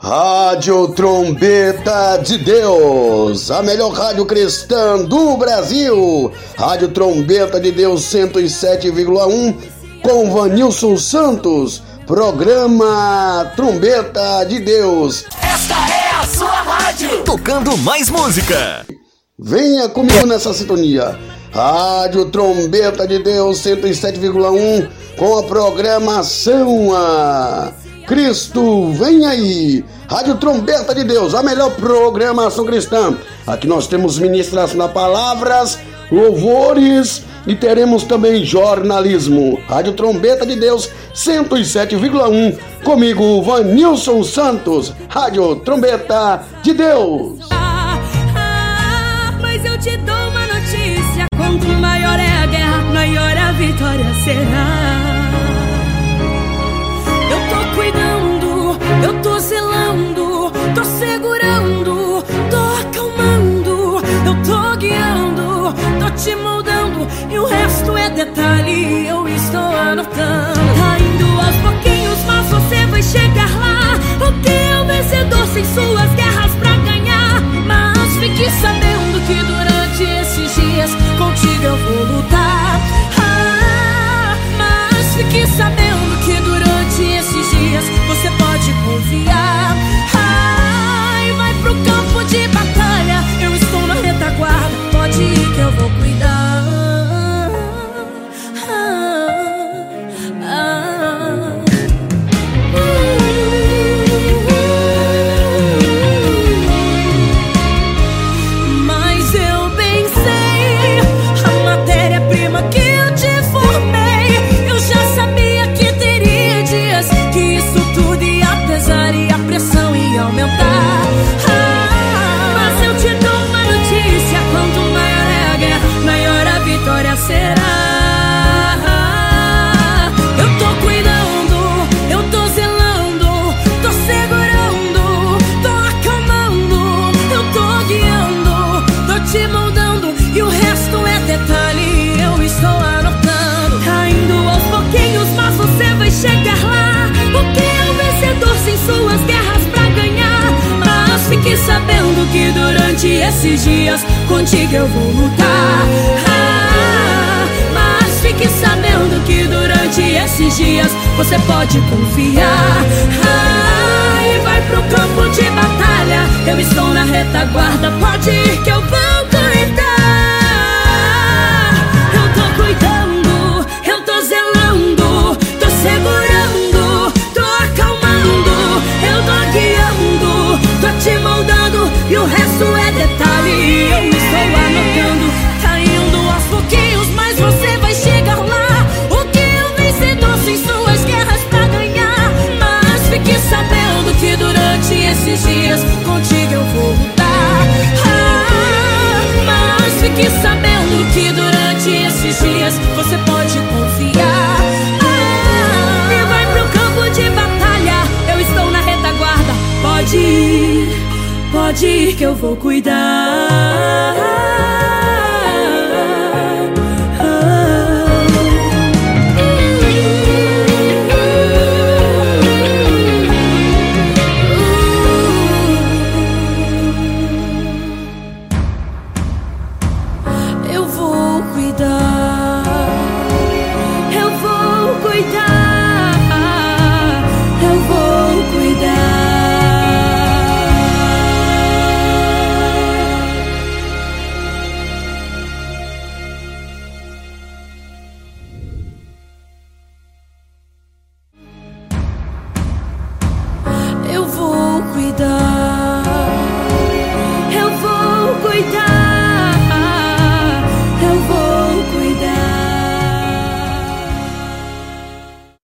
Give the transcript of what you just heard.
Rádio Trombeta de Deus, a melhor rádio cristã do Brasil. Rádio Trombeta de Deus 107,1 com Vanilson Santos. Programa Trombeta de Deus. Esta é a sua rádio. Tocando mais música. Venha comigo nessa sintonia. Rádio Trombeta de Deus 107,1 com a programação a Cristo vem aí. Rádio Trombeta de Deus, a melhor programação cristã. Aqui nós temos ministração na palavras, louvores e teremos também jornalismo. Rádio Trombeta de Deus 107,1 comigo Vanilson Santos. Rádio Trombeta de Deus. Ah, ah, mas eu te dou uma notícia: quanto maior é a guerra, maior a vitória será. Te moldando e o resto é detalhe, será. Eu tô cuidando, eu tô zelando, tô segurando, tô acalmando, eu tô guiando, tô te moldando e o resto é detalhe. Eu estou anotando, caindo aos pouquinhos, mas você vai chegar lá. O que é o vencedor sem suas guerras pra ganhar? Mas fique sabendo que durante esses dias contigo eu vou lutar. Dias você pode confiar. Ai, vai pro campo de batalha. Eu estou na retaguarda, pode ir que eu vou cuidar. Eu tô cuidando, eu tô zelando, tô segurando, tô acalmando, eu tô guiando, tô te moldando e o resto é detalhe. Fique sabendo que durante esses dias você pode confiar. Ah, e vai pro campo de batalha. Eu estou na retaguarda. Pode ir, pode ir que eu vou cuidar.